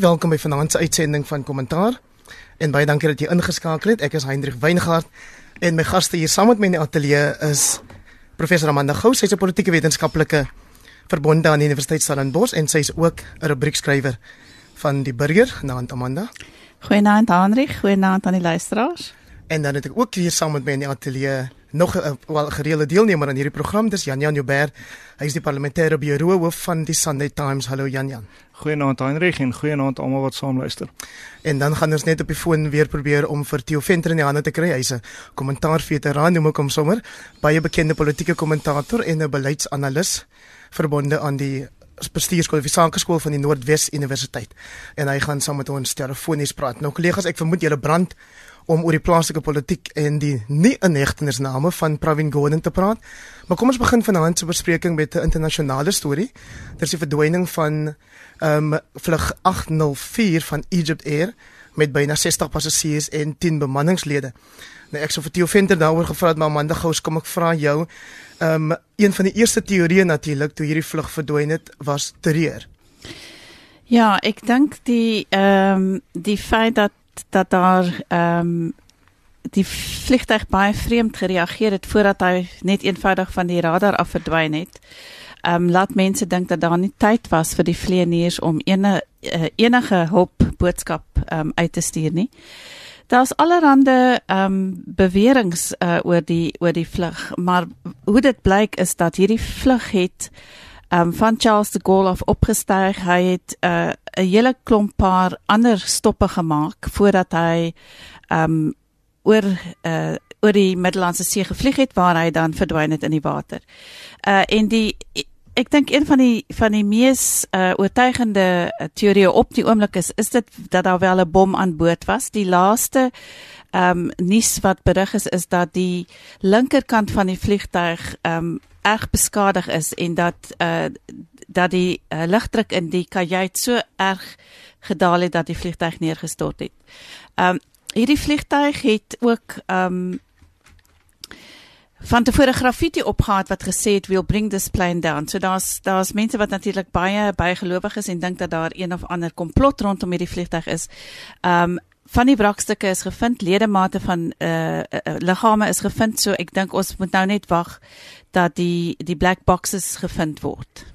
Welkom by vanaand se uitsending van Kommentaar. En baie dankie dat jy ingeskakel het. Ek is Hendrik Weingart en my gaste hier saam met my in die ateljee is professor Amanda Gous, sy's 'n politieke wetenskaplike verbonde aan die Universiteit Stellenbosch en sy's ook 'n rubriekskrywer van die Burger, naand Amanda. Goeienaand Hendrik, goeienaand aan die luisteraars. En dan het ek ook hier saam met my in die ateljee nog 'n wel gereelde deelnemer aan hierdie program, dis Jan Jan Joubert. Hy is die parlementêre bureau hoof van die Sunday Times. Hallo Jan Jan. Goeienaand Heinrich en goeienaand almal wat saam luister. En dan gaan ons net op die foon weer probeer om vir Theo Venter in die hande te kry. Hy's 'n kommentaarveteraan, noem ek hom sommer, baie bekende politieke kommentator en 'n beleidsanalis verbonde aan die bestuurskool of sakeskool van die Noordwes Universiteit. En hy gaan saam met ons telefonies praat. Nou kollegas, ek vermoed julle brand om oor die plaaslike politiek en die nie inhegtenisname van Pravin Gordhan te praat. Maar kom ons begin vanaand se bespreking met 'n internasionale storie. Dit is die verdwyning van ehm um, vlug 804 van Egypt Air met byna 60 passasiers en 10 bemanningslede. Nou ek sou vir Theo Venter daaroor gevra het, maar Amanda Gous, kom ek vra jou. Ehm um, een van die eerste teorieë natuurlik toe hierdie vlug verdwyn het, was terreur. Ja, ek dink die ehm um, die feit dat dat daar ehm um, die vliegtuig baie vreemd gereageer het voordat hy net eenvoudig van die radar af verdwyn het. Ehm um, laat mense dink dat daar nie tyd was vir die vlieëniers om enige uh, enige hulp boodskap ehm um, uit te stuur nie. Daar's allerhande ehm um, beweringe uh, oor die oor die vlug, maar hoe dit blyk is dat hierdie vlug het um, van Charles de Gaulle af opgestyg. Hy het eh, 'n uh, hele klomp paar ander stoppe gemaak voordat hy um, oor uh oor die Middellandse See gevlieg het waar hy dan verdwyn het in die water. Uh en die ek dink een van die van die mees uh oortuigende teorieë op die oomblik is is dit dat daar wel 'n bom aan boord was. Die laaste ehm um, nuus wat berig is is dat die linkerkant van die vliegtuig ehm um, erg beskadig is en dat uh dat die uh, lugdruk in die kajuit so erg gedaal het dat die vliegtuig neergestort het. Um, hierdie vliegtuig het ook um, van tevore graffiti opgehad wat gesê het we'll bring this plane down. So daar's daar's mense wat natuurlik baie bygelowig is en dink dat daar een of ander komplot rondom hierdie vliegtuig is. Um, van die wrakstukke is gevind, ledemate van uh, uh, uh liggame is gevind. So ek dink ons moet nou net wag dat die die black boxes gevind word.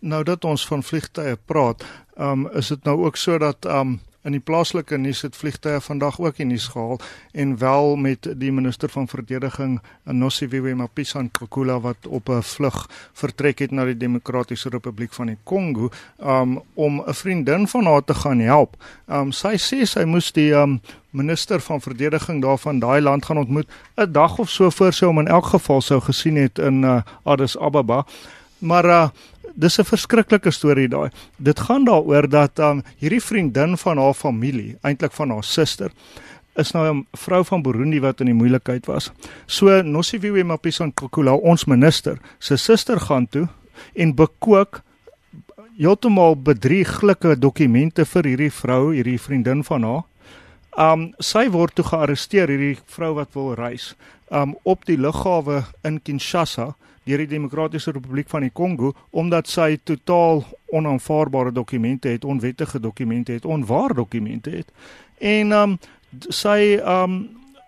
Nou dat ons van vliegtye praat, um, is dit nou ook so dat um, in die plaaslike nuus het vliegtye vandag ook in nuus gehaal en wel met die minister van verdediging Nosiviwe Mapisa-Nqakula wat op 'n vlug vertrek het na die Demokratiese Republiek van die Kongo um, om 'n vriendin van haar te gaan help. Um, sy sê sy moes die um, minister van verdediging daarvan daai land gaan ontmoet 'n dag of so voor sy hom in elk geval sou gesien het in uh, Addis Ababa. Maar uh, dis 'n verskriklike storie daai. Dit gaan daaroor dat um, hierdie vriendin van haar familie, eintlik van haar suster, is nou 'n vrou van Burundi wat in die moeilikheid was. So Nosiviwe Mapisa-Nqakula, ons minister, se suster gaan toe en bekook heeltemal bedrieglike dokumente vir hierdie vrou, hierdie vriendin van haar. Um sy word toe gearresteer hierdie vrou wat wil reis um op die lughawe in Kinshasa deur die Demokratiese Republiek van die Kongo omdat sy totaal onaanvaarbare dokumente het, onwettige dokumente het, onwaar dokumente het. En um sy um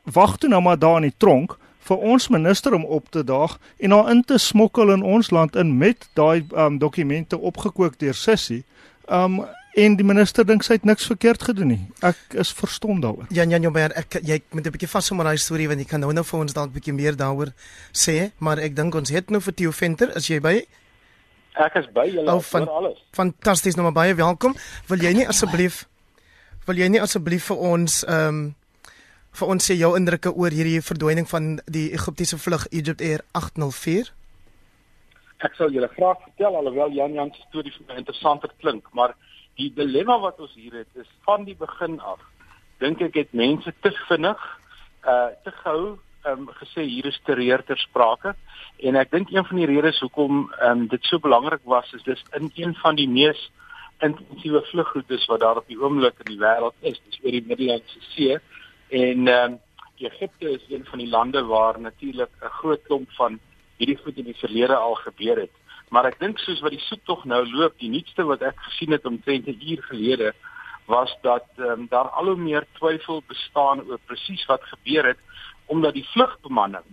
wag toe nou maar daar in die tronk vir ons minister om op te daag en haar in te smokkel in ons land in met daai um dokumente opgekook deur Sissie. Um En die minister dink sy het niks verkeerd gedoen nie. Ek is verstom daaroor. Jan Jan Joubert, ek jy moet 'n bietjie vashou met daai storie want jy kan nou nou vir ons dalk 'n bietjie meer daaroor sê, maar ek dink ons het nou vir Theo Venter, is jy by? Ek is by julle oh, van, alles. Fantasties, nou maar baie welkom. Wil jy nie asseblief wil jy nie asseblief vir ons ehm um, vir ons sê jou indrukke oor hierdie verdwyning van die Egiptiese vlug Egypt Air 804? Ek sal julle graag vertel alhoewel Jan Jan se storie vir my interessanter klink, maar die dilemma wat ons hier het is van die begin af dink ek het mense te vinnig uh te gou um, gesê hier is terreur ter sprake. En ek dink een van die redes hoekom um, dit so belangrik was is dis in een van die mees intensiewe vlugroetes wat daar op die oomblik in die wêreld is. Dis oor die Middellandse See. En um, Egipte is een van die lande waar natuurlik 'n groot klomp van hierdie goed in die verlede al gebeur het Maar ek dink soos wat die soektog nou loop, die nuutste wat ek gesien het omtrent 'n uur gelede was dat um, daar al hoe meer twyfel bestaan oor presies wat gebeur het omdat die vlugbemanning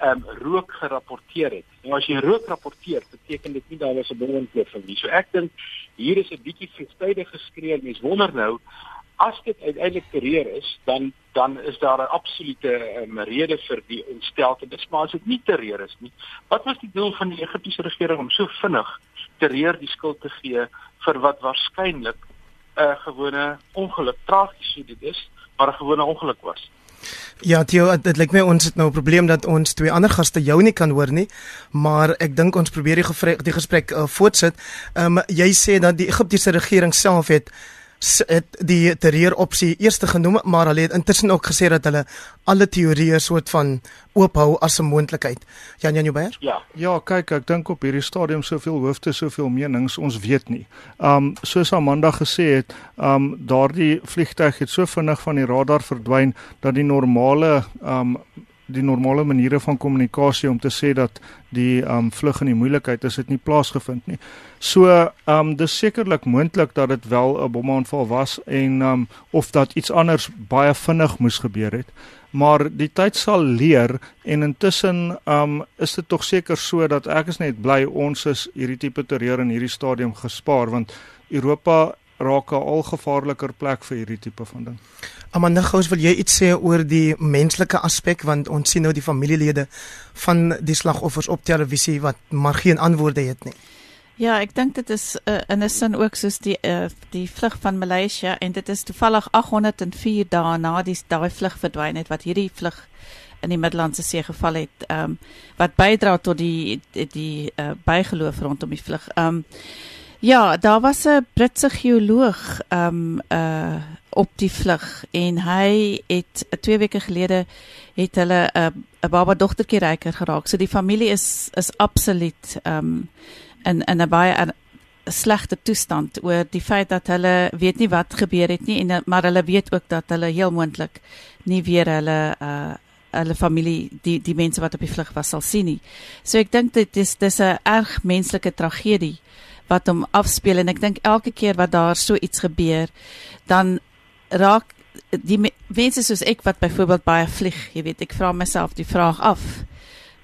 um, rook gerapporteer het. Nou as jy rook rapporteer, beteken dit nie daar was 'n bomontploffing nie. So ek dink hier is 'n bietjie verstydig geskree en mens wonder nou as dit uiteindelik terreur is, dan dan is daar 'n absolute um, rede vir die ontsteltenis, maar as dit nie terreur is nie, wat was die doel van die Egiptiese regering om so vinnig terreur die skuld te gee vir wat waarskynlik 'n uh, gewone ongeluk tragies sou dit is, maar 'n gewone ongeluk was? Ja, Theo, dit lyk my ons het nou 'n probleem dat ons twee ander gaste jou nie kan hoor nie, maar ek dink ons probeer die gesprek die gesprek uh, voortsit. Ehm um, jy sê dat die Egiptiese regering self het die terreur opsie eerste genoem maar hulle het intussen ook gesê dat hulle alle teorieë soort van oophou as 'n moontlikheid. Jan Jan Jouber? Ja. Ja, kyk, ek dink op hierdie stadium soveel hoofde, soveel menings, ons weet nie. Um soos Amanda gesê het, um daardie vliegtuig het so vinnig van die radar verdwyn dat die normale um die normale maniere van kommunikasie om te sê dat die um vlug in die moeilikheid is dit nie plaasgevind nie. So um dis sekerlik moontlik dat dit wel 'n bomaanval was en um of dat iets anders baie vinnig moes gebeur het. Maar die tyd sal leer en intussen um is dit tog seker so dat ek is net bly ons is hierdie tipe terreur in hierdie stadium gespaar want Europa raak 'n al gevaarliker plek vir hierdie tipe van ding. Amanda Gous, wil jy iets sê oor die menslike aspek want ons sien nou die familielede van die slagoffers op televisie wat maar geen antwoorde het nie. Ja, ek dink dit is uh, in 'n sin ook soos die uh, die vlug van Maleisië en dit is toevallig 804 dae na die daai vlug verdwyn het wat hierdie vlug in die Middellandse See geval het, ehm um, wat bydra tot die die, die uh, bygeloof rondom die vlug. Ehm um, Ja, daar was 'n Britse geoloog um uh op die vlug en hy het 2 weke gelede het hulle 'n uh, 'n baba dogtertjie ryker geraak. So die familie is is absoluut um in in 'n baie 'n slegte toestand oor die feit dat hulle weet nie wat gebeur het nie en maar hulle weet ook dat hulle heel moontlik nie weer hulle uh hulle familie die die mense wat op die vlug was sal sien nie. So ek dink dit is dis 'n erg menslike tragedie wat hom afspeel en ek dink elke keer wat daar so iets gebeur dan raak die mense soos ek wat byvoorbeeld baie vlieg, jy weet, ek vra myself die vraag af.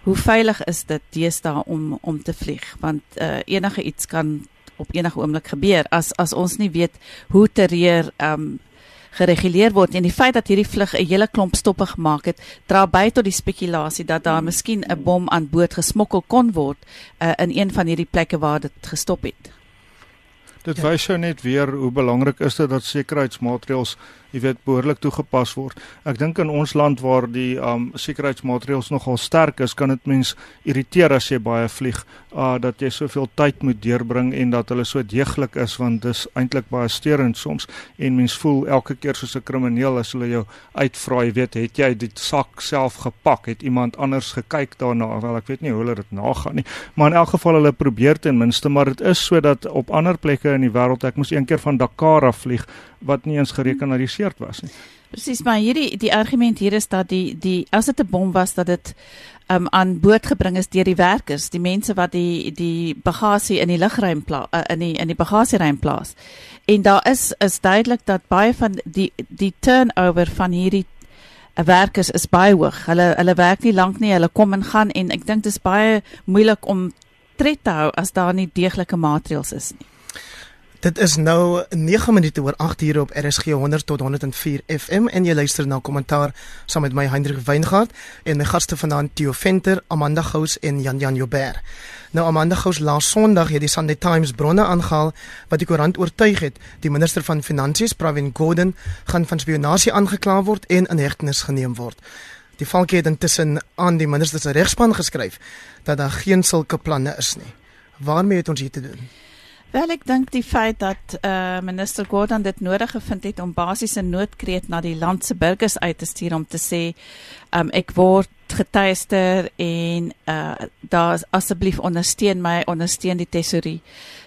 Hoe veilig is dit deesdae om om te vlieg? Want uh, enige iets kan op enige oomblik gebeur as as ons nie weet hoe te reer um gereguleer word en die feit dat hierdie vlug 'n hele klomp stoppe gemaak het, dra by tot die spekulasie dat daar miskien 'n bom aan boord gesmokkel kon word uh, in een van hierdie plekke waar dit gestop het. Dit wys jou net weer hoe belangrik is dit dat sekuriteitsmaatreëls jy weet behoorlik toegepas word. Ek dink in ons land waar die um sekuriteitsmaatreëls nogal sterk is, kan dit mens irriteer as jy baie vlieg, uh dat jy soveel tyd moet deurbring en dat hulle so deeglik is want dis eintlik baie steurend soms en mens voel elke keer soos 'n krimineel as hulle jou uitvra, jy weet, het jy die sak self gepak? Het iemand anders gekyk daarna? Wel, ek weet nie hoe hulle dit nagaan nie, maar in elk geval hulle probeer ten minste, maar dit is sodat op ander plekke in die wêreld, ek moes een keer van Dakar af vlieg wat nie eens gerekenariseerd was nie. Presies, maar hierdie die argument hier is dat die die as dit 'n bom was dat dit um aan boord gebring is deur die werkers, die mense wat die die bagasie in die lugruim plaas uh, in die in die bagasieruim plaas. En daar is is duidelik dat baie van die die turnover van hierdie uh, werkers is baie hoog. Hulle hulle werk nie lank nie, hulle kom en gaan en ek dink dit is baie moeilik om tred te hou as daar nie deeglike maatreëls is nie. Dit is nou 9 minute oor 8 ure op RSG 100 tot 104 FM en jy luister na kommentaar saam met my Hendrik Weingart en my gaste vanaand Theo Venter, Amanda Gous en Jan Jan Joubert. Nou Amanda Gous laas Sondag het die Sunday Times bronne aangehaal wat die koerant oortuig het die minister van Finansies Pravin Gordhan gaan van spionasie aangekla word en in hegtenis geneem word. Die valke het intussen aan die minister se regspan geskryf dat daar geen sulke planne is nie. Waarmee het ons hier te doen? Wel ek dink die feit dat eh uh, minister Gordhan dit nodig gevind het om basiese noodkreet na die land se burgers uit te stuur om te sê um, ek word getuister en uh, daar asseblief ondersteun my ondersteun die tesorie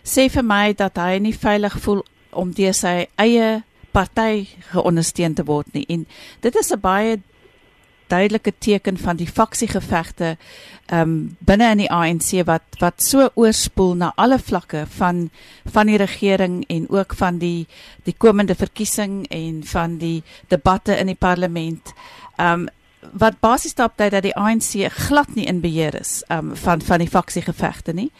sê vir my dat hy nie veilig voel om deur sy eie party geondersteun te word nie. En dit is 'n baie duidelike teken van die faksiegevegte ehm um, binne in die ANC wat wat so oorspoel na alle vlakke van van die regering en ook van die die komende verkiesing en van die debatte in die parlement. Ehm um, wat basies stap dat die ANC glad nie in beheer is um, van van die faksiegevegte nie.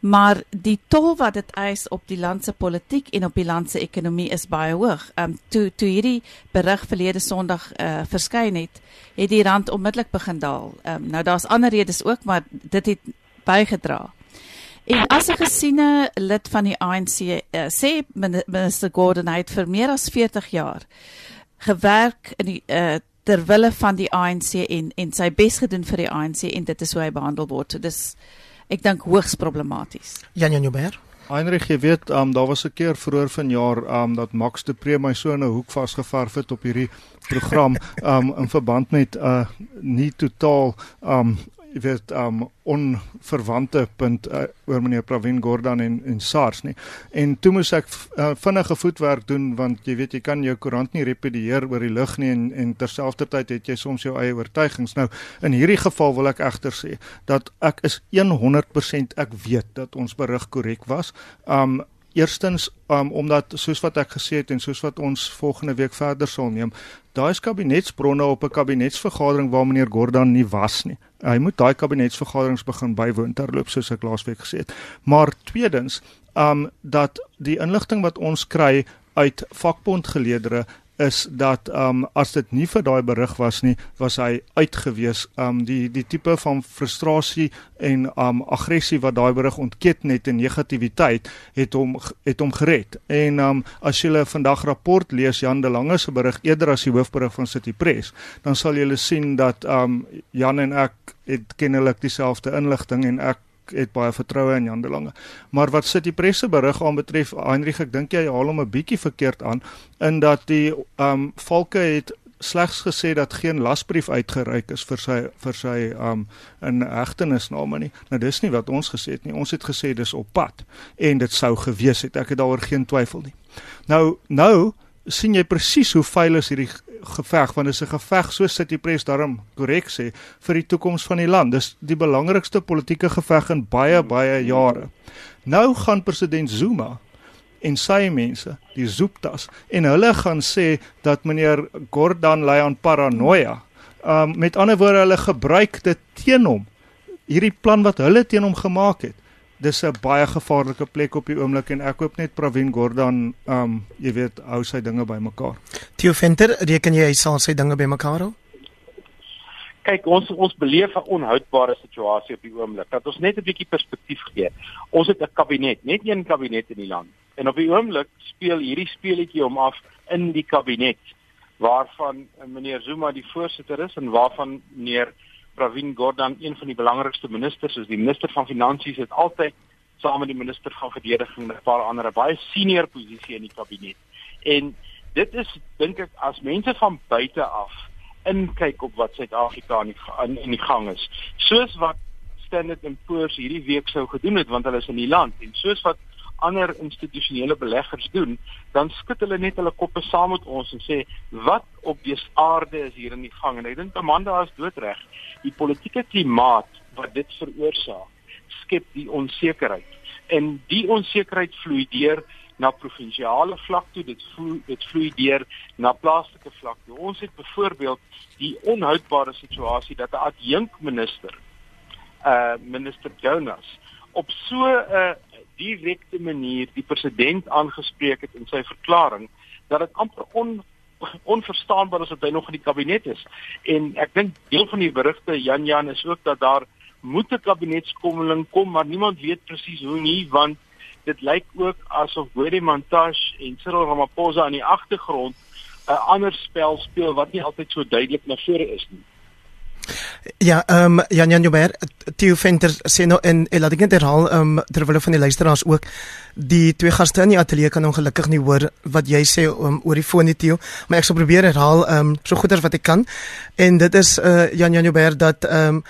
Maar die tol wat dit eis op die land se politiek en op die land se ekonomie is baie hoog. Um toe toe hierdie berig verlede Sondag uh, verskyn het, het die rand onmiddellik begin daal. Um nou daar's ander redes ook, maar dit het bygedra. En as 'n gesiene lid van die ANC uh, eh, sê minister Gordon het vir meer as 40 jaar gewerk in die uh, ter wille van die ANC en en sy bes gedoen vir die ANC en dit is hoe hy behandel word. So dis ek dink hoogs problematies. Jan Jan Joubert. Heinrich, jy weet, um, daar was 'n keer vroeër vanjaar um dat Max de Pre my so in 'n hoek vasgevarf het op hierdie program um in verband met 'n uh, nie totaal um jy weet um onverwante punt uh, oor meneer Pravin Gordhan en en SARS nie. En toe moes ek uh, vinnige voetwerk doen want jy weet jy kan jou koerant nie repedieer oor die lug nie en en terselfdertyd het jy soms jou eie oortuigings. Nou in hierdie geval wil ek egter sê dat ek is 100% ek weet dat ons berig korrek was. Um Eerstens um, omdat soos wat ek gesê het en soos wat ons volgende week verder sal neem, daai is kabinetsbronne op 'n kabinetsvergadering waar meneer Gordhan nie was nie. Hy moet daai kabinetsvergaderings begin bywoon terloop soos ek laasweek gesê het. Maar tweedens, um dat die inligting wat ons kry uit vakbondgeleedere is dat um as dit nie vir daai berig was nie, was hy uitgewees. Um die die tipe van frustrasie en um aggressie wat daai berig ontket net en negativiteit het hom het hom gered. En um as jy vandag rapport lees Jan de Lange se berig eerder as die hoofberig van City Press, dan sal jy sien dat um Jan en ek het kennelik dieselfde inligting en ek het baie vertroue in Jan de Lange. Maar wat sit die presse berig aan betref Heinrich, ek dink jy haal hom 'n bietjie verkeerd aan in dat die ehm um, Valke het slegs gesê dat geen lasbrief uitgereik is vir sy vir sy um in hegtenisname nie. Nou dis nie wat ons gesê het nie. Ons het gesê dis op pad en dit sou gewees het. Ek het daaroor geen twyfel nie. Nou nou sien jy presies hoe veil is hierdie geveg want dit is 'n geveg soos sit die pres daarom korrek sê vir die toekoms van die land. Dis die belangrikste politieke geveg in baie baie jare. Nou gaan president Zuma en sy mense, die Zooptas, en hulle gaan sê dat meneer Gordhan lei aan paranoia. Um met ander woorde hulle gebruik dit teen hom. Hierdie plan wat hulle teen hom gemaak het dis 'n baie gevaarlike plek op die oomblik en ek hoop net Pravin Gordhan um jy weet hou sy dinge bymekaar. Theo Venter, reken jy hy sal sy dinge bymekaar hou? Kyk, ons ons beleef 'n onhoudbare situasie op die oomblik. Dat ons net 'n bietjie perspektief gee. Ons het 'n kabinet, net een kabinet in die land. En op die oomblik speel hierdie speletjie om af in die kabinet waarvan meneer Zuma die voorsitter is en waarvan meneer Pravin Gordhan een van die belangrikste ministers is die minister van finansies het altyd saam met die minister van verdediging en 'n paar ander baie senior posisie in die kabinet. En dit is dink ek as mense van buite af inkyk op wat Suid-Afrika in, in in die gang is. Soos wat Standard & Poor's hierdie week sou gedoen het want hulle is in die land en soos wat ander institusionele beleggers doen, dan skud hulle net hulle koppe saam met ons en sê wat op die aarde is hier in die gang en ek dink Amanda is doodreg. Die politieke klimaat wat dit veroorsaak, skep die onsekerheid. En die onsekerheid vloei deur na provinsiale vlak toe, dit vloei dit vloei deur na plaaslike vlak toe. Ons het byvoorbeeld die onhoudbare situasie dat 'n adjunkminister uh minister Jonas op so 'n uh, direkte manier die president aangespreek het in sy verklaring dat dit amper on onverstaanbaar is dat hy nog in die kabinet is. En ek dink deel van die berigte Jan Jan is ook dat daar moet 'n kabinetskommeling kom, maar niemand weet presies hoe nie want dit lyk ook asof Gwede Mantashe en Cyril Ramaphosa aan die agtergrond 'n ander spel speel wat nie altyd so duidelik na vore is nie. Ja, ehm um, Jan Jan Joubert, Theo Venter sê nou en, en laat ek net herhaal ehm um, terwyl van die luisteraars ook die twee gaste in die ateljee kan ongelukkig nie hoor wat jy sê um, oor die foon die Theo, maar ek sal probeer herhaal ehm um, so goed as wat ek kan. En dit is uh, Jan Jan Joubert dat ehm um,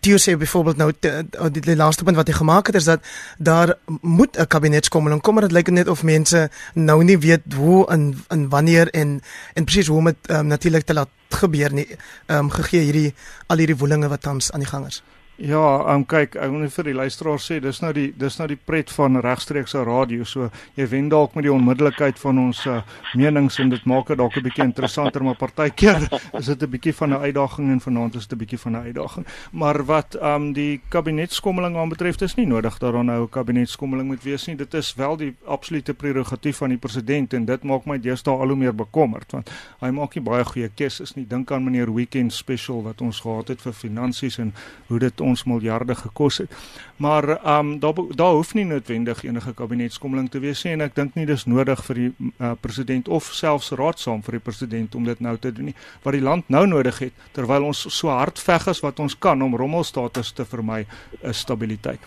Theo sê byvoorbeeld nou die, die, die laaste punt wat hy gemaak het is dat daar moet 'n kabinetskommeling kom, maar dit lyk net of mense nou nie weet hoe en en wanneer en en presies hoe om dit um, natuurlik te laat gebeur nie. Ehm um, gegee hierdie al hierdie woelinge wat tans aan die gang is. Ja, um, kyk, ek wil net vir die luisteraar sê, dis nou die dis nou die pret van regstreekse radio. So jy wen dalk met die onmiddellikheid van ons uh, menings en dit maak dit dalk 'n bietjie interessanter, maar partykeer is dit 'n bietjie van 'n uitdaging en vanaand is dit 'n bietjie van 'n uitdaging. Maar wat um die kabinetskommeling aanbetref, is nie nodig dat daar nou 'n kabinetskommeling moet wees nie. Dit is wel die absolute prerogatief van die president en dit maak my deesdae al hoe meer bekommerd want hy maak nie baie goeie keuses nie. Dink aan meneer Weekend Special wat ons gehad het vir finansies en hoe dit ons miljarde gekos het. Maar ehm um, daar daar hoef nie noodwendig enige kabinetskommeling te wees nie en ek dink nie dis nodig vir die uh, president of selfs raadsaam vir die president om dit nou te doen nie. Wat die land nou nodig het terwyl ons so hard veg as wat ons kan om rommelstatus te vermy, is stabiliteit.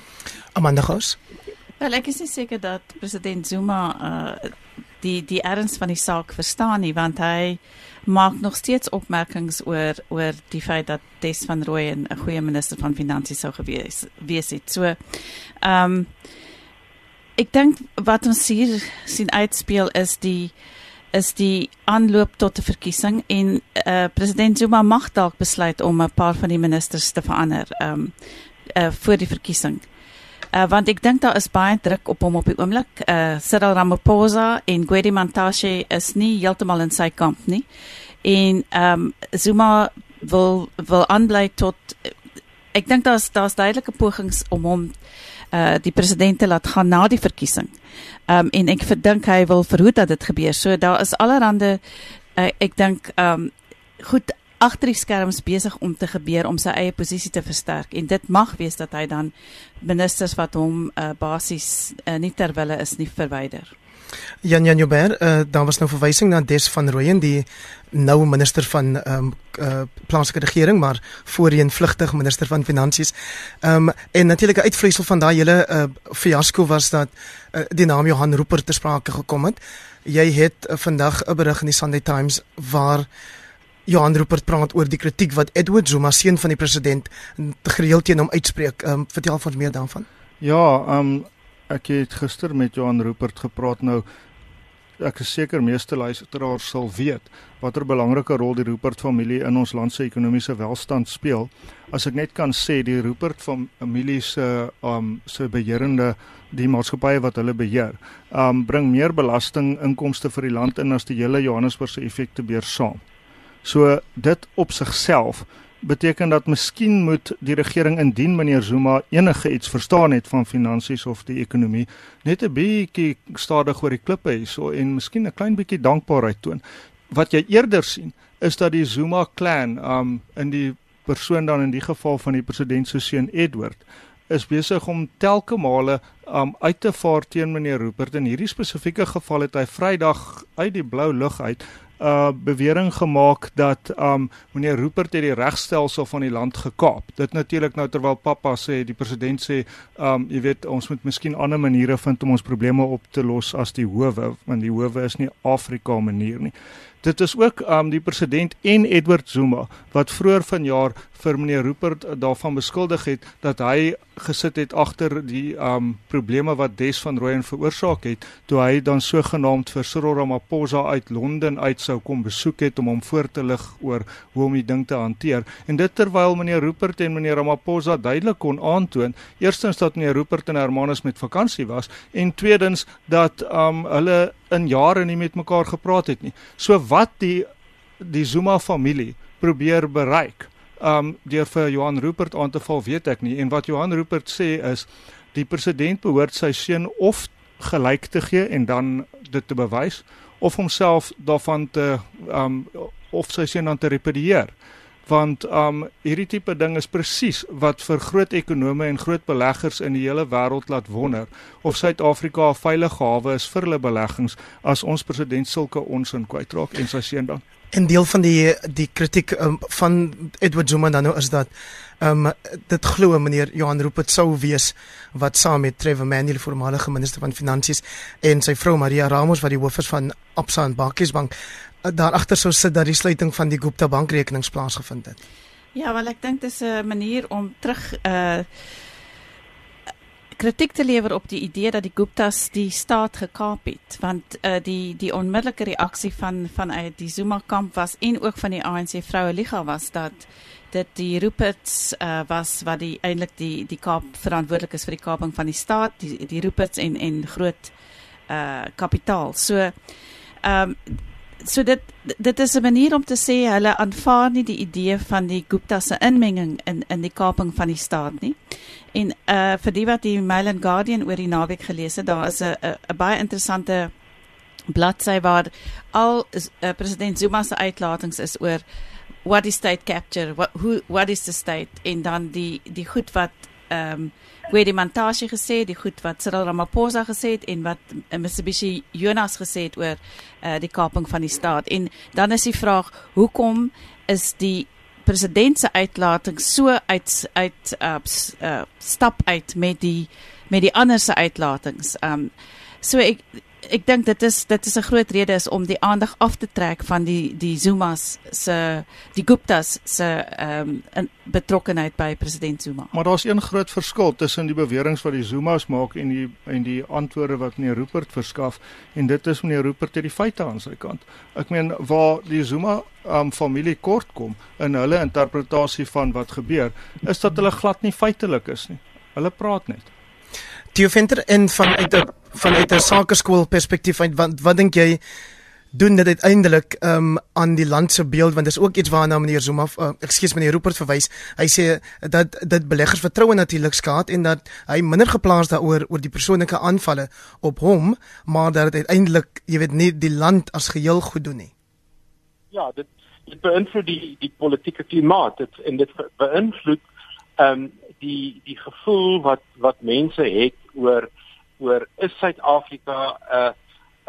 Amanda Gous. Wel ek is nie seker dat president Zuma uh, die die erns van die saak verstaan nie want hy maak nog steeds opmerkings oor oor die feit dat Des van Rooyen 'n goeie minister van finansies sou gewees wees het. So ehm um, ek dink wat ons hier sien uitspeel is die is die aanloop tot 'n verkiesing en uh, president Zuma mag dalk besluit om 'n paar van die ministers te verander ehm um, uh, voor die verkiesing. Uh, want ek dink daar is baie druk op hom op die oomblik. Uh Cyril Ramaphosa en Gwedi Mantashe is nie heeltemal in sy kamp nie. En ehm um, Zuma wil wil aanbly tot ek dink daar's daar's duidelike pogings om hom uh die president te laat gaan na die verkiesing. Ehm um, en ek verdink hy wil verhoed dat dit gebeur. So daar is allerhande uh, ek dink ehm um, goed agter die skerms besig om te gebeur om sy eie posisie te versterk en dit mag wees dat hy dan ministers wat hom uh, basies uh, nie ter wille is nie verwyder. Jan Jan Joubert, uh, daar was nou verwysing na Des van Rooyen die nou minister van ehm um, uh, plaaslike regering maar voorheen vlugtig minister van finansies. Ehm um, en natuurlik 'n uitvloeisel van daai hele uh, fiasco was dat uh, die naam Johan Rupert te sprake gekom het. Jy het uh, vandag 'n berig in die Sunday Times waar Johan Rupert praat oor die kritiek wat Edward Zuma seun van die president gereeld teen hom uitspreek. Ehm um, vertel ons meer daarvan. Ja, ehm um, ek het gister met Johan Rupert gepraat nou ek is seker meeste luisteraars sal weet watter belangrike rol die Rupert familie in ons land se ekonomiese welstand speel. As ek net kan sê die Rupert familie se um se beheerende die maatskappye wat hulle beheer, um bring meer belasting inkomste vir die land in as die hele Johannesburgse effekte beurs saam. So dit op sigself beteken dat miskien moet die regering indien meneer Zuma enige iets verstaan het van finansies of die ekonomie net 'n bietjie stadig oor die klippe hierso en miskien 'n klein bietjie dankbaarheid toon. Wat jy eerder sien is dat die Zuma clan um in die persoon dan in die geval van die president se seun Edward is besig om telke male um uit te vaar teen meneer Rupert in hierdie spesifieke geval het hy Vrydag uit die blou lug uit uh bewering gemaak dat um meneer Rupert het die regstelsel van die land gekaap. Dit natuurlik nou terwyl pappa sê die president sê um jy weet ons moet miskien ander maniere vind om ons probleme op te los as die howe want die howe is nie Afrika manier nie. Dit is ook um die president en Edward Zuma wat vroeër vanjaar vir meneer Rupert daarvan beskuldig het dat hy gesit het agter die um probleme wat Des van Rooyen veroorsaak het toe hy dan sogenaamd vir Cyril Ramaphosa uit Londen uit sou kom besoek het om hom voor te lig oor hoe om die ding te hanteer. En dit terwyl meneer Rupert en meneer Ramaphosa duidelik kon aantoon eerstens dat meneer Rupert en Hermanus met vakansie was en tweedens dat um hulle in jare nie met mekaar gepraat het nie. So wat die die Zuma familie probeer bereik um deur vir Johan Rupert aan te val, weet ek nie. En wat Johan Rupert sê is die president behoort sy seun of gelyk te gee en dan dit te bewys of homself daarvan te um of sy seun dan te repedieer want um hierdie tipe ding is presies wat vir groot ekonome en groot beleggers in die hele wêreld laat wonder of Suid-Afrika 'n veilige hawe is vir hulle beleggings as ons president sulke onsin kwytraak en sy seun dan. En deel van die die kritiek um, van Edward Zuma dan nou is dat ehm um, dit glo meneer Johan Rupert sou wees wat saam met Trevor Manuel voormalige minister van finansies en sy vrou Maria Ramos wat die hoof is van Absa en Barclays Bank daar agter sou sit dat die sluiting van die Gupta bankrekenings plaasgevind het. Ja, wel ek dink dis 'n manier om terug uh kritiek te lewer op die idee dat die Guptas die staat gekaap het want uh, die die onmiddellike reaksie van vanuit die Zuma kamp was en ook van die ANC vroue liga was dat dit die Ruperts uh, was wat die eintlik die die Kaap verantwoordelik is vir die kaping van die staat die die Ruperts en en groot uh kapitaal. So ehm um, so dit dit is 'n manier om te sê hulle aanvaar nie die idee van die Gupta se inmenging in in die kaping van die staat nie. En uh vir die wat die Mail and Guardian oor die naweek gelees het, daar is 'n 'n baie interessante bladsy waar al uh, president Zuma se uitlatings is oor what is state capture what who what is the state en dan die die goed wat ehm um, Gwedi Mantashe gesê die goed wat Cyril Ramaphosa gesê het en wat Mitsubishi Jonas gesê het oor uh, die kaping van die staat en dan is die vraag hoekom is die president se uitlating so uit uit uh, uh, stap uit met die met die ander se uitlatings. Um so ek ek dink dit is dit is 'n groot rede is om die aandag af te trek van die die Zuma's se die Guptas se ehm um, betrokkeheid by president Zuma. Maar daar's een groot verskil tussen die beweringe wat die Zuma's maak en die en die antwoorde wat meneer Rupert verskaf en dit is meneer Rupert het die feite aan sy kant. Ek meen waar die Zuma um, familie kort kom in hulle interpretasie van wat gebeur is dat hulle glad nie feitelik is nie. Hulle praat net. Theo Venter en vanuit 'n vanuit 'n sakeskool perspektief uit wat wat dink jy doen dit uiteindelik um, aan die land se beeld want dis ook iets waarna meneer Zuma uh, ekskuus meneer Rupert verwys. Hy sê dat dit beleggers vertroue natuurlik skaad en dat hy minder geplaas daaroor oor die persoonlike aanvalle op hom, maar dat dit uiteindelik, jy weet, nie die land as geheel goed doen nie. Ja, dit dit beïnvloed die die politieke klimaat dit en dit beïnvloed ehm um, die die gevoel wat wat mense het oor oor is Suid-Afrika 'n uh,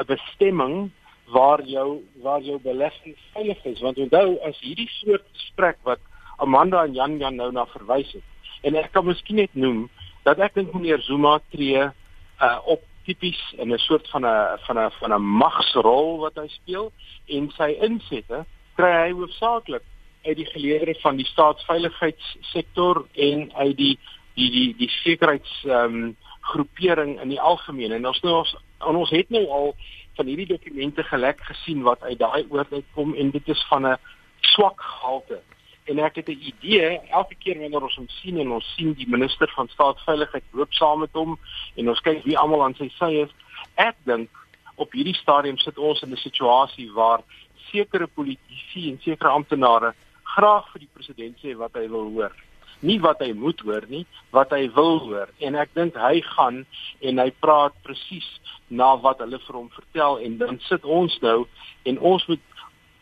'n bestemming waar jou waar jou belegging veilig is? Want onthou as hierdie soort gesprek wat Amanda en Jan Jan nou na verwys het en ek kan miskien net noem dat ek dink meneer Zuma tree uh, op tipies in 'n soort van 'n van 'n van 'n magsrol wat hy speel en sy insette kry hy hoofsaaklik uit die geleedere van die staatsveiligheidssektor en uit die die die die sekuriteits ehm um, groepering in die algemeen. En ons nou ons, ons het nou al van hierdie dokumente gelek gesien wat uit daai oorheid kom en dit is van 'n swak gehalte. En ek het 'n idee elke keer wanneer ons hom sien en ons sien die minister van staatsveiligheid loop saam met hom en ons kyk wie almal aan sy sy is ek dink op hierdie stadium sit ons in 'n situasie waar sekere politici en sekere amptenare graag vir die president sê wat hy wil hoor nie wat hy moet hoor nie, wat hy wil hoor. En ek dink hy gaan en hy praat presies na wat hulle vir hom vertel en dan sit ons nou en ons moet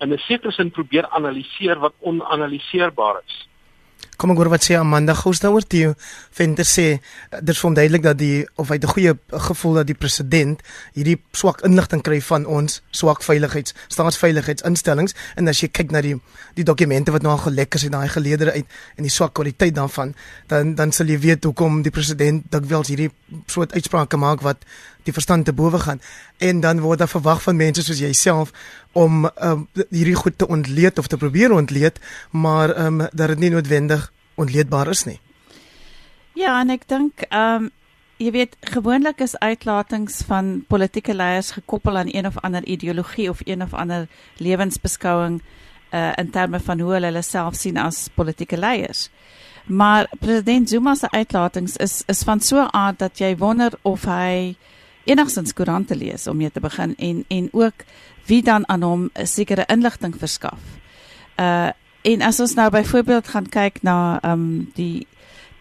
in 'n sekere sin probeer analiseer wat onanaliseerbaar is. Kom ek hoor wat sê Amanda Gous daaroor toe. Venter sê dit is onduidelik dat die of hy 'n goeie gevoel dat die president hierdie swak inligting kry van ons swak veiligheids staatsveiligheidsinstellings en as jy kyk na die die dokumente wat nou gelek is en daai geleedere uit en die swak kwaliteit daarvan dan dan sal jy weet hoekom die president dikwels hierdie soort uitsprake maak wat die verstand te bowe gaan en dan word daar verwag van mense soos jouself om um, hierdie goed te ontleed of te probeer ontleed maar um, dat dit nie noodwendig ontleedbaar is nie. Ja, en ek dink ehm um, jy weet gewoonlik is uitlatings van politieke leiers gekoppel aan een of ander ideologie of een of ander lewensbeskouing uh in terme van hoe hulle hulle self sien as politieke leiers. Maar president Zuma se uitlatings is is van so 'n aard dat jy wonder of hy enigstens koerante lees om mee te begin en en ook wie dan aan hom 'n sekere inligting verskaf. Uh en as ons nou byvoorbeeld gaan kyk na um die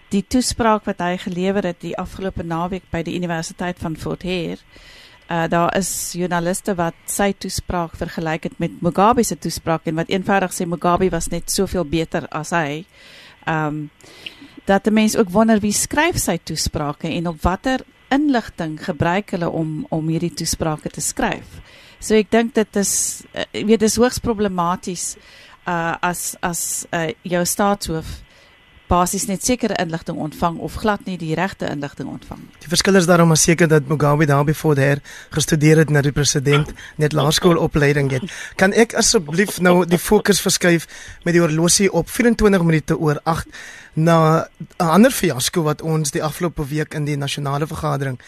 die toespraak wat hy gelewer het die afgelope naweek by die Universiteit van Fort Hare Uh daar is joernaliste wat sy toespraak vergelyk het met Mugabe se toespraak en wat eenvoudig sê Mugabe was net soveel beter as hy. Um dat 'n mens ook wonder wie skryf sy toesprake en op watter inligting gebruik hulle om om hierdie toesprake te skryf. So ek dink dit is uh, weet dis hoogs problematies uh as as uh, jou staatshoof basies net sekere inligting ontvang of glad nie die regte inligting ontvang. Die verskil is daarom as seker dat Mugabe daarby voor daar gestudeer het na die president net laerskoolopleiding het. Kan ek asseblief nou die fokus verskuif met die horlosie op 24 minute oor 8 na 'n ander fiasco wat ons die afgelope week in die nasionale vergadering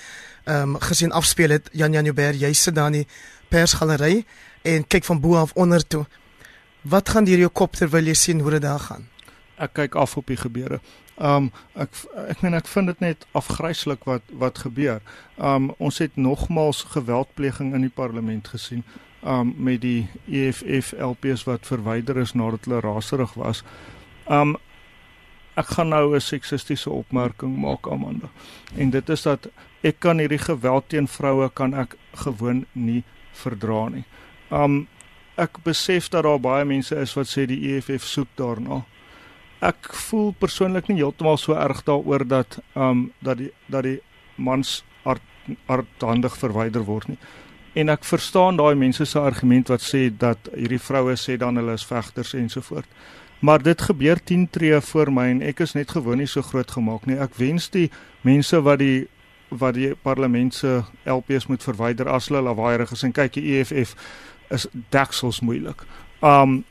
ehm um, gesien afspeel het. Jan Jan Joubert, jy sit daar in die persgalery en kyk van bo af onder toe. Wat gaan deur jou kop terwyl jy sien hoe dit daar gaan? Ek kyk af op die gebeure. Um ek ek meen ek vind dit net afgryslik wat wat gebeur. Um ons het nogmals geweldpleging in die parlement gesien um met die EFF LPs wat verwyder is nadat hulle raserig was. Um ek gaan nou 'n seksistiese opmerking maak Amanda. En dit is dat ek kan hierdie geweld teen vroue kan ek gewoon nie verdra nie. Um ek besef dat daar baie mense is wat sê die EFF soek daarna ek voel persoonlik nie heeltemal so erg daaroor dat ehm um, dat die dat die mans hardhandig verwyder word nie. En ek verstaan daai mense se argument wat sê dat hierdie vroue sê dan hulle is vegters ensovoort. Maar dit gebeur 10 tree voor my en ek is net gewoon nie so groot gemaak nie. Ek wens die mense wat die wat die parlement se LPs moet verwyder as hulle lawaaierig is en kyk die EFF is deksels moeilik. Um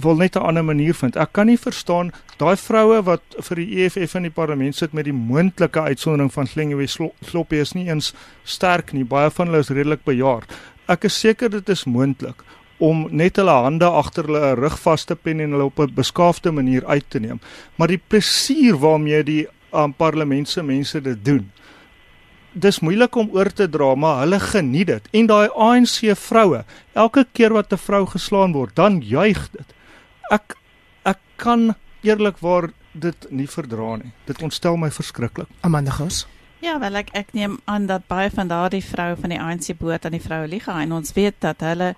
wil net 'n ander manier vind. Ek kan nie verstaan daai vroue wat vir die EFF in die parlement sit met die moontlike uitsondering van Slengwe Sloppie is nie eens sterk nie. Baie van hulle is redelik bejaard. Ek is seker dit is moontlik om net hulle hande agter hulle rug vas te pen en hulle op 'n beskaafde manier uit te neem. Maar die plesier waarmee die um, parlement se mense dit doen dis moeilik om oor te dra, maar hulle geniet dit. En daai ANC vroue, elke keer wat 'n vrou geslaan word, dan juig dit ek ek kan eerlikwaar dit nie verdra nie. Dit ontstel my verskriklik. Amanda Gous. Ja, wel ek ek neem aan dat baie van daardie vroue van die ANC boot aan die vroue liga en ons weet dat hulle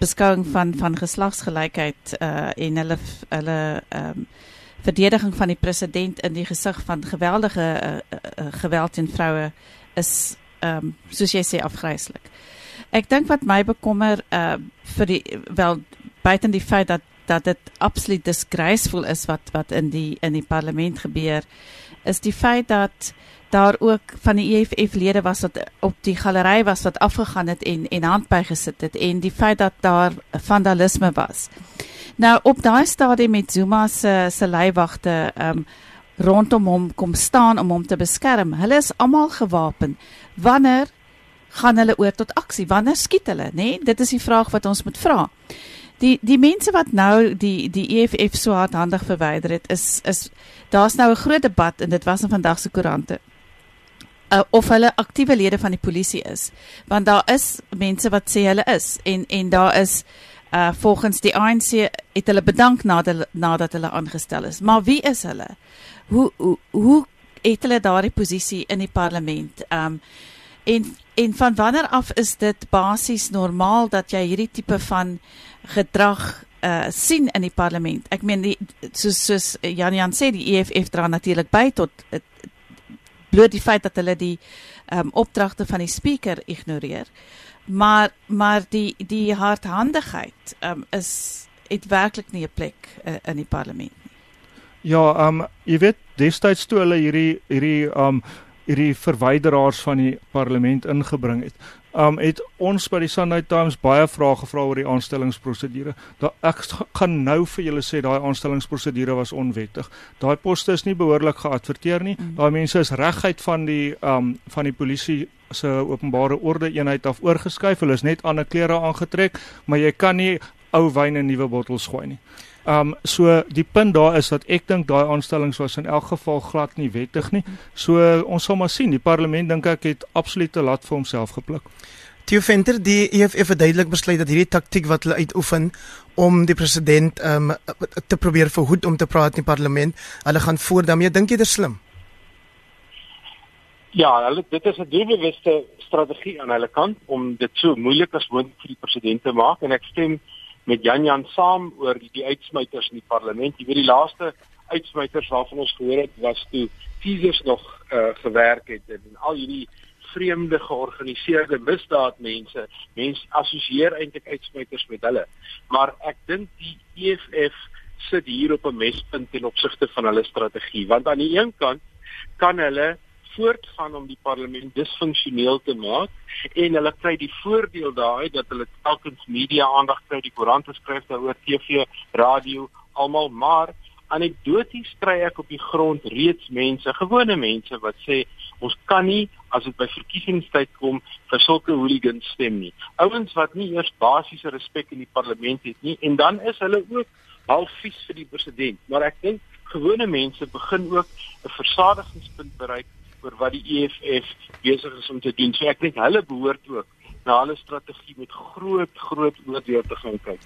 beskouing van van geslagsgelykheid uh en hulle hulle ehm um, verdediging van die president in die gesig van geweldige uh, uh, geweld teen vroue is ehm um, soos jy sê afgryslik. Ek dink wat my bekommer uh vir die wel buiten die feit dat dat dit absoluut disgraceful is wat wat in die in die parlement gebeur is die feit dat daar ook van die EFF lede was wat op die galery was wat afgegaan het en en handby gesit het en die feit dat daar vandalisme was. Nou op daai stadium met Zuma se se leiwagte um rondom hom kom staan om hom te beskerm. Hulle is almal gewapen. Wanneer gaan hulle oor tot aksie? Wanneer skiet hulle, nê? Nee? Dit is die vraag wat ons moet vra die die mense wat nou die die EFF so hardhandig verwyder het is is daar's nou 'n groot debat en dit was in vandag se koerante uh, of hulle aktiewe lede van die polisie is. Want daar is mense wat sê hulle is en en daar is uh volgens die ANC het hulle bedank nadat nadat hulle aangestel is. Maar wie is hulle? Hoe hoe, hoe het hulle daardie posisie in die parlement? Um en en van wanneer af is dit basies normaal dat jy hierdie tipe van gedrag uh sien in die parlement. Ek meen die soos soos Jan Jan sê die EFF dra natuurlik by tot uh, bloot die feit dat hulle die um opdragte van die speaker ignoreer. Maar maar die die hardhandigheid um is dit werklik nie 'n plek uh, in die parlement nie. Ja, um jy weet destyds toe hulle hierdie hierdie um hierdie verwyderaars van die parlement ingebring het um het ons by die Sunday Times baie vrae gevra oor die aanstellingsprosedure. Da ek gaan nou vir julle sê daai aanstellingsprosedure was onwettig. Daai poste is nie behoorlik geadverteer nie. Mm. Daai mense is reguit van die um van die polisie se openbare orde eenheid af oorgeskuif. Hulle is net ander klere aangetrek, maar jy kan nie ou wyn in nuwe bottels gooi nie. Um so die punt daar is dat ek dink daai aanstellings was in elk geval glad nie wettig nie. So ons sal maar sien. Die parlement dink ek het absolute lat vir homself gepluk. Theo Venter die EFF het duidelik besluit dat hierdie taktik wat hulle uitoefen om die president um te probeer verhoed om te praat in die parlement, hulle gaan voort daarmee. Dink jy dit is slim? Ja, hulle dit is 'n doelbewuste strategie aan hulle kant om dit so moeilik as moontlik vir die president te maak en ek stem met Jan Jan saam oor die, die uitsmyters in die parlement. Jy weet die laaste uitsmyters waarvan ons gehoor het was toe Caesars nog uh, gewerk het en al hierdie vreemde georganiseerde misdaadmense. Mense assosieer eintlik uitsmyters met hulle. Maar ek dink die EFF sit hier op 'n mespunt ten opsigte van hulle strategie. Want aan die een kant kan hulle voortgaan om die parlement disfunksioneel te maak en hulle kry die voordeel daai dat hulle telkens media aandag kry, die koerante skryf daaroor, TV, radio, almal, maar anekdoties kry ek op die grond reeds mense, gewone mense wat sê ons kan nie as dit by verkiesingstyd kom vir sulke hooligans stem nie. Ouens wat nie eers basiese respek in die parlement het nie en dan is hulle ook half vies vir die president. Maar ek dink gewone mense begin ook 'n versadigingspunt bereik oor wat die EFF besig is om te doen. So ek dink hulle behoort ook na hulle strategie met groot groot oordeel te gaan kyk.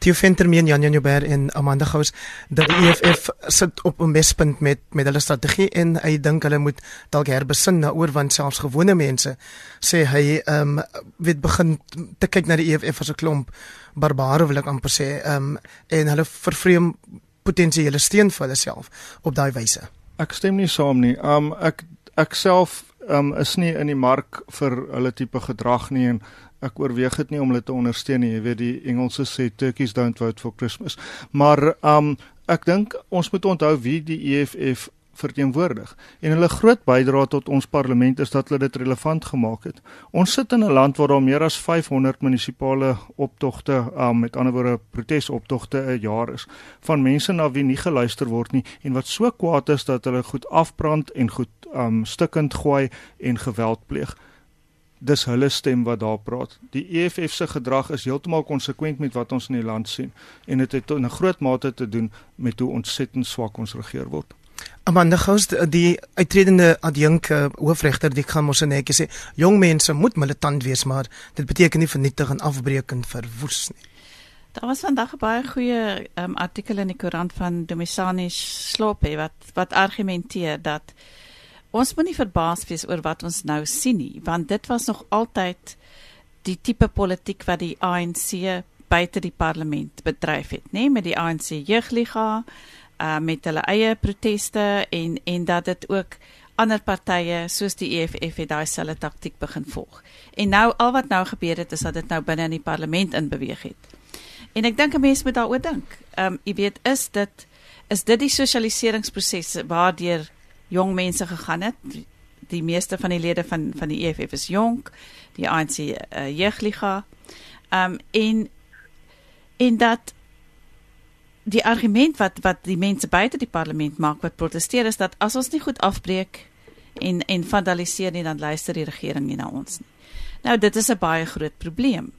Theo Ventermeen, Jan Jan Joubert en Amanda Gous, dat die EFF sit op 'n mespunt met met hulle strategie en hy dink hulle moet dalk herbesin daaroor want selfs gewone mense sê hy ehm um, weet begin te kyk na die EFF as 'n klomp barbare wil ek amper sê ehm um, en hulle vervreem potensiële steun vir hulle self op daai wyse. Ek stem nie saam nie. Um ek ek self um is nie in die mark vir hulle tipe gedrag nie en ek oorweeg dit nie om hulle te ondersteun nie. Jy weet die Engelse sê turkeys don't vote for Christmas. Maar um ek dink ons moet onthou wie die EFF verteenwoordig. En hulle groot bydrae tot ons parlement is dat hulle dit relevant gemaak het. Ons sit in 'n land waar daar meer as 500 munisipale optogte, um, met ander woorde protesoptogte 'n jaar is van mense na wie nie geluister word nie en wat so kwaad is dat hulle goed afbrand en goed um stikkend gooi en geweld pleeg. Dis hulle stem wat daar praat. Die EFF se gedrag is heeltemal konsekwent met wat ons in die land sien en dit het, het in 'n groot mate te doen met hoe ontsettend swak ons regeer word. Amanda Gous die uitredende adjunk uh, hoofregter die gaan mos netjie sê jong mense moet militant wees maar dit beteken nie vernietig en afbreek en verwoes nie. Daar was vandag 'n baie goeie um, artikel in die koerant van Domisani Slope wat wat argumenteer dat ons moenie verbaas wees oor wat ons nou sien nie want dit was nog altyd die tipe politiek wat die ANC buite die parlement bedryf het nê met die ANC jeugliga uh met hulle eie proteste en en dat dit ook ander partye soos die EFF het daai selfde taktik begin volg. En nou al wat nou gebeur het is dat dit nou binne in die parlement in beweeg het. En ek dink 'n mens moet daaroor dink. Um jy weet is dit is dit die sosialiseringsproses waardeur jong mense gegaan het? Die, meeste van die lede van van die EFF is jonk, die ANC uh, jeugliga. Um en en dat die argument wat wat die mense buite die parlement maak wat proteseer is dat as ons nie goed afbreek en en vandaliseer nie dan luister die regering nie na ons nie. Nou dit is 'n baie groot probleem.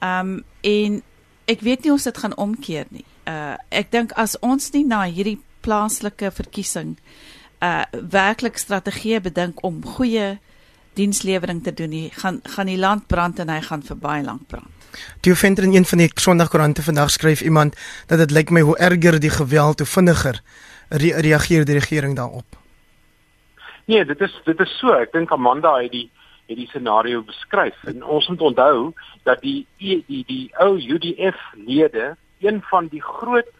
Um en ek weet nie of dit gaan omkeer nie. Uh ek dink as ons nie na hierdie plaaslike verkiesing uh werklik strategieë bedink om goeie dienslewering te doen nie, gaan gaan die land brand en hy gaan vir baie lank brand. Die venter in een van die Sondagkoerante vandag skryf iemand dat dit lyk my hoe erger die geweld hoe vinniger re reageer die regering daarop. Nee, dit is dit is so. Ek dink Amanda het die het die scenario beskryf en ons moet onthou dat die die die, die ou UDF lede een van die groot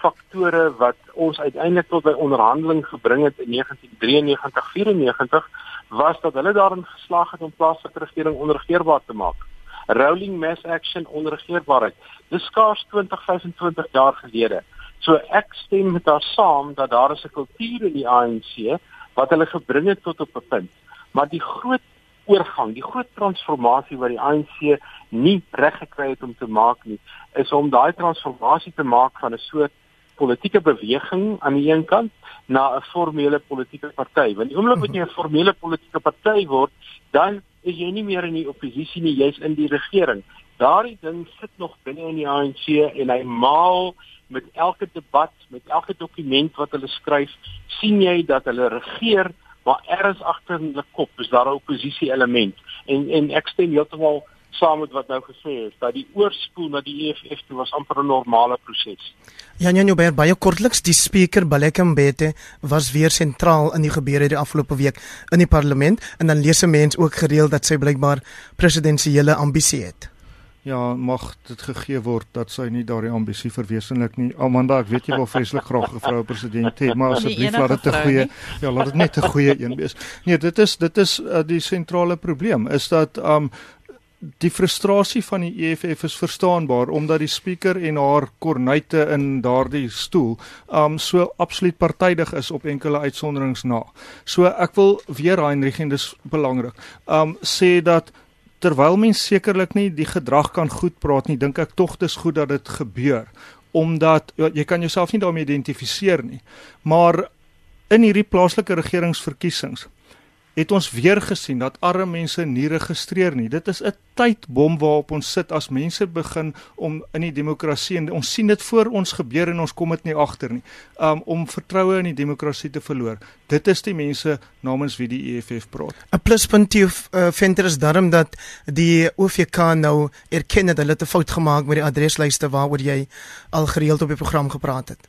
faktore wat ons uiteindelik tot by onderhandeling gebring het in 1993 94 was dat hulle daarin geslaag het om plaaslike regering onregeerbaar te maak rolling mass action onregeerbaarheid. Dis skaars 20 25 jaar gelede. So ek stem met haar saam dat daar is 'n kultuur in die ANC wat hulle gebring het tot op 'n punt. Maar die groot oorgang, die groot transformasie wat die ANC nie reg gekry het om te maak nie, is om daai transformasie te maak van 'n soort politieke beweging aan die een kant na 'n formele politieke party. Want die oomblik wat jy 'n formele politieke party word, dan is jy nie meer in die oppositie nie, jy's in die regering. Daardie ding sit nog binne in die ANC en hy maal met elke debat, met elke dokument wat hulle skryf, sien jy dat hulle regeer, maar erns agter in hulle kop is daar 'n oppositie element. En en ek stem heeltemal saam met wat nou gesê is dat die oorspoel na die EFF toe was amper 'n normale proses. Ja, Janjo Beer, baie kortliks, die spreker Baleka Mbete was weer sentraal in die gebeure die afgelope week in die parlement en dan lees 'n mens ook gereeld dat sy blykbaar presidensiële ambisie het. Ja, mag dit gegee word dat sy nie daardie ambisie verwesenlik nie. Amanda, ek weet jy wil vreeslik graag 'n vroue president hê, maar asseblief laat dit 'n goeie ja, laat dit net 'n goeie een wees. Nee, dit is dit is uh, die sentrale probleem is dat um die frustrasie van die EFF is verstaanbaar omdat die spreker en haar kornuite in daardie stoel um so absoluut partydig is op enkele uitsonderings na. So ek wil weer Heinrich en dis belangrik. Um sê dat terwyl mens sekerlik nie die gedrag kan goed praat nie, dink ek tog dis goed dat dit gebeur omdat ja, jy kan jouself nie daarmee identifiseer nie. Maar in hierdie plaaslike regeringsverkiesings het ons weer gesien dat arme mense nie registreer nie. Dit is 'n tydbom waarop ons sit as mense begin om in die demokrasie en ons sien dit voor ons gebeur en ons kom dit nie agter nie. Um om vertroue in die demokrasie te verloor. Dit is die mense namens wie die EFF praat. 'n Pluspunt hier uh, venter is daarom dat die OVK nou erken dat hulle 'n fout gemaak met die adreslyste waaroor jy al gereeld op die program gepraat het.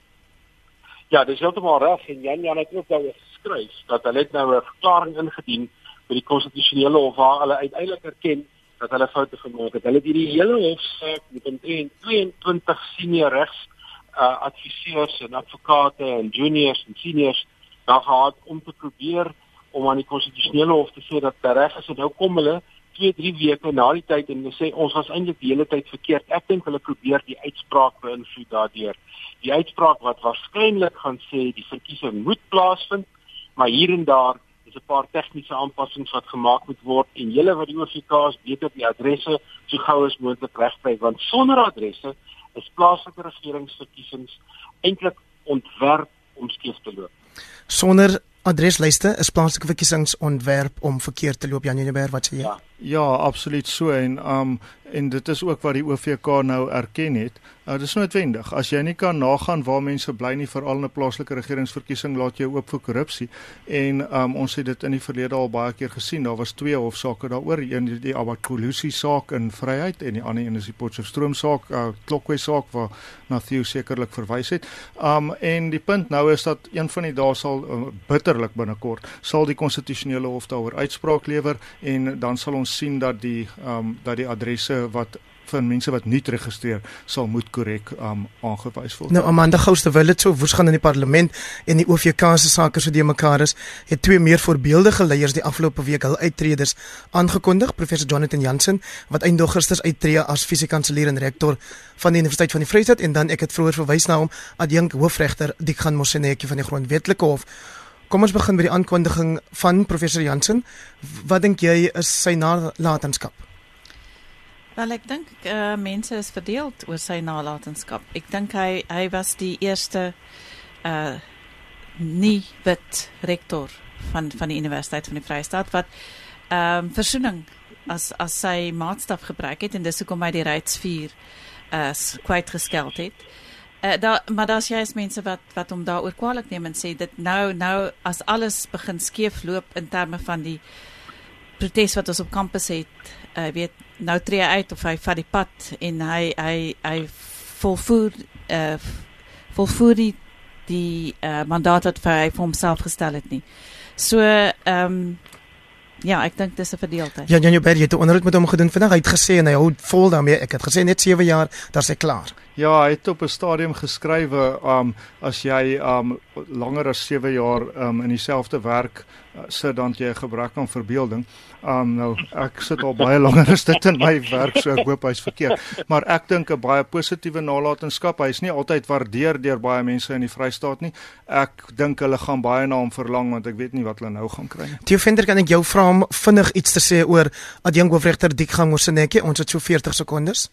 Ja, dis heeltemal reg en Jan Jan het ook daaroor geskryf dat hulle nou 'n verklaring ingedien by die konstitusionele hof waar hulle uiteindelik erken dat hulle foute gemaak het. Hulle het hierdie hele hofsaak met 'n 22 senior regs uh, adviseurs en advokate en juniors en seniors daar gehad om te probeer om aan die konstitusionele hof te sê dat reg is en nou kom hulle 2 3 weke na die tyd en hulle sê ons was eintlik die hele tyd verkeerd. Ek dink hulle probeer die uitspraak beïnvloed daardeur. Die uitspraak wat waarskynlik gaan sê die verkiesing moet plaasvind maar hier en daar is 'n paar tegniese aanpassings wat gemaak moet word en julle wat die OVK's beter die adresse so gou as moontlik regkry want sonder adresse is plaaslike regeringsverkiesings eintlik ontwerp om skeef te loop. Sonder adreslyste is plaaslike verkiesings ontwerp om verkeerd te loop Jan Jenneberg wat sê jy? Ja. Ja, absoluut so en um en dit is ook wat die OVK nou erken het. Uh, dit is noodwendig. As jy nie kan nagaan waar mense bly nie veral in 'n plaaslike regeringsverkiesing laat jy oop vir korrupsie. En um ons het dit in die verlede al baie keer gesien. Daar was twee hofsaake daaroor, een die, die Abakolusi saak in Vryheid en die ander een is die Potchefstroom saak, uh, Klokwe saak waar Matthew sekerlik verwys het. Um en die punt nou is dat een van die dae sal uh, bitterlik binnekort sal die konstitusionele hof daaroor uitspraak lewer en dan sal ons sien dat die ehm um, dat die adresse wat van mense wat nie registreer sal moet korrek um aangewys word. Nou Amanda Gous terwyl dit so woes gaan in die parlement en die OVK se sake so die mekaar is, het twee meer voorbeeldige leiers die afgelope week hul uittredes aangekondig. Professor Jonathan Jansen wat einde Augustus uittreë as fisiekanselier en rektor van die Universiteit van die Vrystaat en dan ek het vroeër verwys na hom adjunk hoofregter Dikhan Moseneke van die Grondwetlike Hof. Kom ons begin by die aankondiging van professor Jansen. Wat dink jy is sy nalatenskap? Wel ek dink uh, mense is verdeel oor sy nalatenskap. Ek dink hy hy was die eerste uh nie wit rektor van van die Universiteit van die Vrye State wat ehm um, versoening as as sy maatstaf gebruik het en dis hoekom hy die Rydsvuur uh kwyt geskeld het. Uh, daar maar daar's juist mense wat wat hom daaroor kwaliek neem en sê dit nou nou as alles begin skeef loop in terme van die protes wat ons op kampus het, uh, weet nou tree hy uit of hy vat die pad en hy hy hy volvoer uh, volvoer die die uh, mandaat wat hy vir homself gestel het nie. So ehm um, Ja, ek dink dis 'n verdeeldheid. Ja, Janjo Berg het 'n onderhoud met hom gedoen vandag. Hy het gesê en hy hou vol daarmee. Ek het gesê net 7 jaar, dan is hy klaar. Ja, hy het op 'n stadium geskrywe, um as jy um langer as 7 jaar um in dieselfde werk sit dan jy 'n gebrek aan verbeelding. Um nou ek sit al baie langer as dit in my werk, so ek hoop hy's verkeerd. Maar ek dink 'n baie positiewe nalatenskap. Hy's nie altyd waardeer deur baie mense in die Vrystaat nie. Ek dink hulle gaan baie na hom verlang want ek weet nie wat hulle nou gaan kry nie. Theo Venter, kan ek jou vra om vinnig iets te sê oor Adjang Hoofregter Dikgang Moseneke? Ons het so 40 sekondes.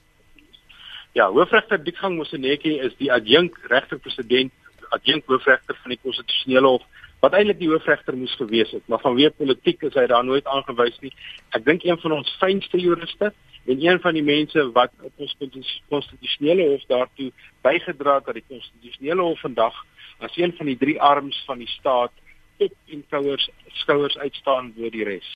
Ja, hoofregter Dikgang Moseneke is die adjunk regter-president, adjunk hoofregter van die konstitusionele hof wat eintlik die hoofregter moes gewees het, maar vanweë politiek is hy daar nooit aangewys nie. Ek dink een van ons fynste juriste en een van die mense wat op ons konstitusionele hof daartoe bygedra het dat die konstitusionele hof vandag as een van die drie arms van die staat op en skouers skouers uitstaan bo die res.